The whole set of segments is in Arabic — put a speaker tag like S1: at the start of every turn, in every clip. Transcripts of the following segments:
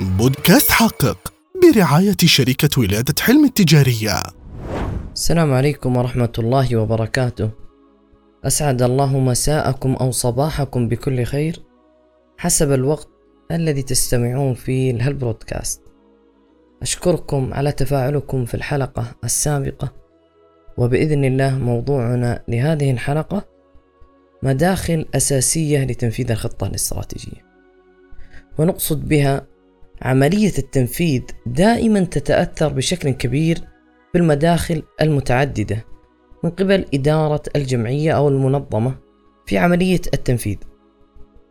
S1: بودكاست حقق برعاية شركة ولادة حلم التجارية.
S2: السلام عليكم ورحمة الله وبركاته. أسعد الله مساءكم أو صباحكم بكل خير حسب الوقت الذي تستمعون فيه لهالبرودكاست أشكركم على تفاعلكم في الحلقة السابقة وبإذن الله موضوعنا لهذه الحلقة مداخل أساسية لتنفيذ الخطة الاستراتيجية. ونقصد بها عملية التنفيذ دائما تتأثر بشكل كبير بالمداخل المتعددة من قبل إدارة الجمعية أو المنظمة في عملية التنفيذ.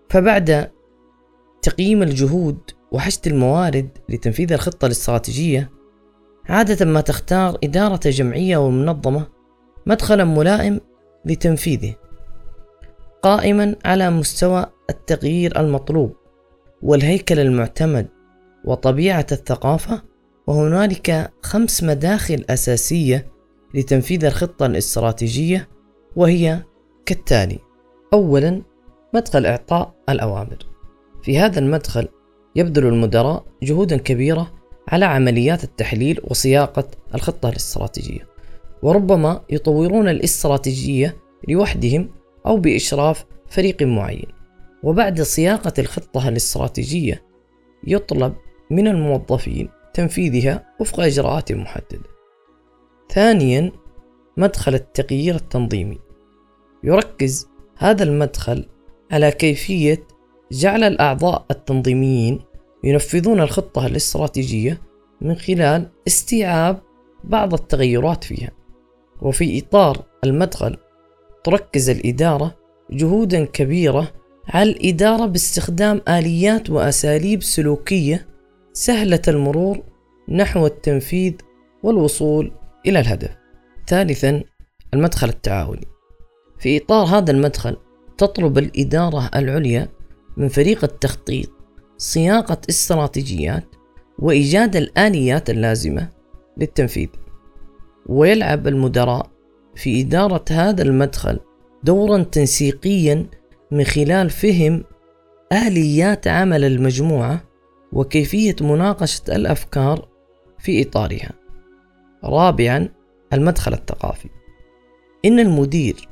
S2: فبعد تقييم الجهود وحشد الموارد لتنفيذ الخطة الاستراتيجية عادة ما تختار إدارة الجمعية أو المنظمة مدخلا ملائم لتنفيذه قائما على مستوى التغيير المطلوب والهيكل المعتمد وطبيعة الثقافة وهنالك خمس مداخل أساسية لتنفيذ الخطة الاستراتيجية وهي كالتالي أولا مدخل إعطاء الأوامر. في هذا المدخل يبذل المدراء جهودا كبيرة على عمليات التحليل وصياغة الخطة الاستراتيجية وربما يطورون الاستراتيجية لوحدهم أو بإشراف فريق معين. وبعد صياغة الخطة الاستراتيجية يطلب من الموظفين تنفيذها وفق إجراءات محددة. ثانيا مدخل التغيير التنظيمي يركز هذا المدخل على كيفية جعل الأعضاء التنظيميين ينفذون الخطة الاستراتيجية من خلال استيعاب بعض التغيرات فيها وفي إطار المدخل تركز الإدارة جهودا كبيرة على الإدارة باستخدام آليات وأساليب سلوكية سهلة المرور نحو التنفيذ والوصول إلى الهدف. ثالثا المدخل التعاوني. في إطار هذا المدخل تطلب الإدارة العليا من فريق التخطيط صياغة استراتيجيات وإيجاد الآليات اللازمة للتنفيذ. ويلعب المدراء في إدارة هذا المدخل دورا تنسيقيا من خلال فهم آليات عمل المجموعة وكيفية مناقشة الأفكار في إطارها. رابعا المدخل الثقافي. إن المدير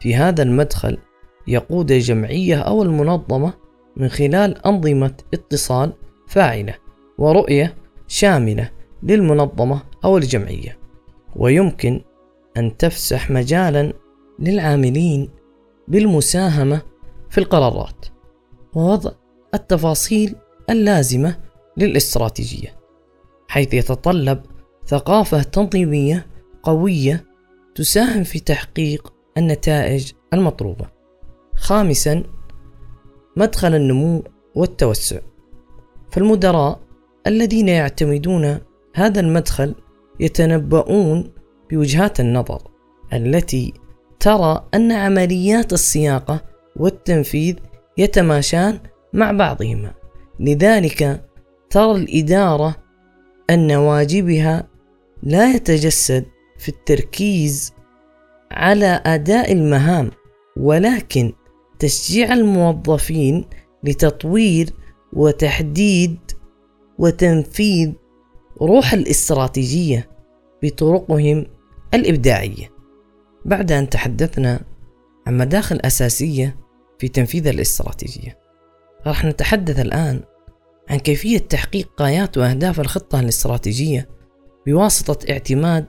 S2: في هذا المدخل يقود الجمعية أو المنظمة من خلال أنظمة اتصال فاعلة ورؤية شاملة للمنظمة أو الجمعية، ويمكن أن تفسح مجالا للعاملين بالمساهمة في القرارات ووضع التفاصيل اللازمة للاستراتيجية حيث يتطلب ثقافة تنظيمية قوية تساهم في تحقيق النتائج المطلوبة. خامسا مدخل النمو والتوسع. فالمدراء الذين يعتمدون هذا المدخل يتنبؤون بوجهات النظر التي ترى أن عمليات الصياغة والتنفيذ يتماشان مع بعضهما لذلك ترى الإدارة أن واجبها لا يتجسد في التركيز على أداء المهام ولكن تشجيع الموظفين لتطوير وتحديد وتنفيذ روح الاستراتيجية بطرقهم الإبداعية. بعد أن تحدثنا عن مداخل أساسية في تنفيذ الاستراتيجية، راح نتحدث الآن عن كيفية تحقيق غايات وأهداف الخطة الاستراتيجية بواسطة اعتماد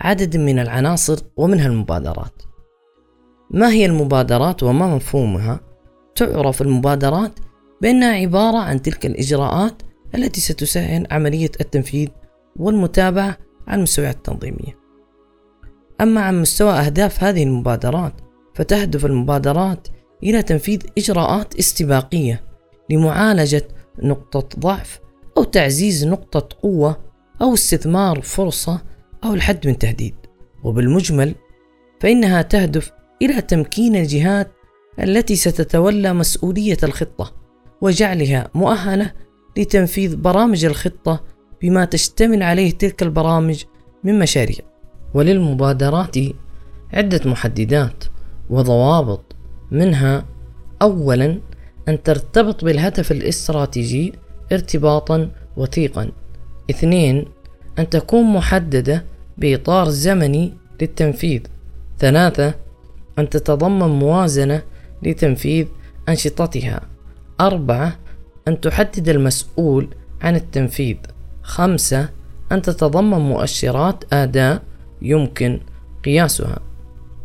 S2: عدد من العناصر ومنها المبادرات. ما هي المبادرات وما مفهومها؟ تعرف المبادرات بأنها عبارة عن تلك الإجراءات التي ستسهل عملية التنفيذ والمتابعة على المستويات التنظيمية. أما عن مستوى أهداف هذه المبادرات فتهدف المبادرات إلى تنفيذ إجراءات استباقية لمعالجة نقطة ضعف أو تعزيز نقطة قوة أو استثمار فرصة أو الحد من تهديد. وبالمجمل فإنها تهدف إلى تمكين الجهات التي ستتولى مسؤولية الخطة وجعلها مؤهلة لتنفيذ برامج الخطة بما تشتمل عليه تلك البرامج من مشاريع. وللمبادرات عدة محددات وضوابط منها أولا أن ترتبط بالهدف الاستراتيجي ارتباطا وثيقا. اثنين أن تكون محددة بإطار زمني للتنفيذ. ثلاثة أن تتضمن موازنة لتنفيذ أنشطتها. أربعة أن تحدد المسؤول عن التنفيذ. خمسة أن تتضمن مؤشرات أداء يمكن قياسها.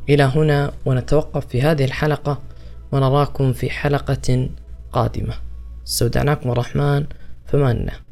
S2: إلى هنا ونتوقف في هذه الحلقة. ونراكم في حلقة قادمة. استودعناكم الرحمن فمان الله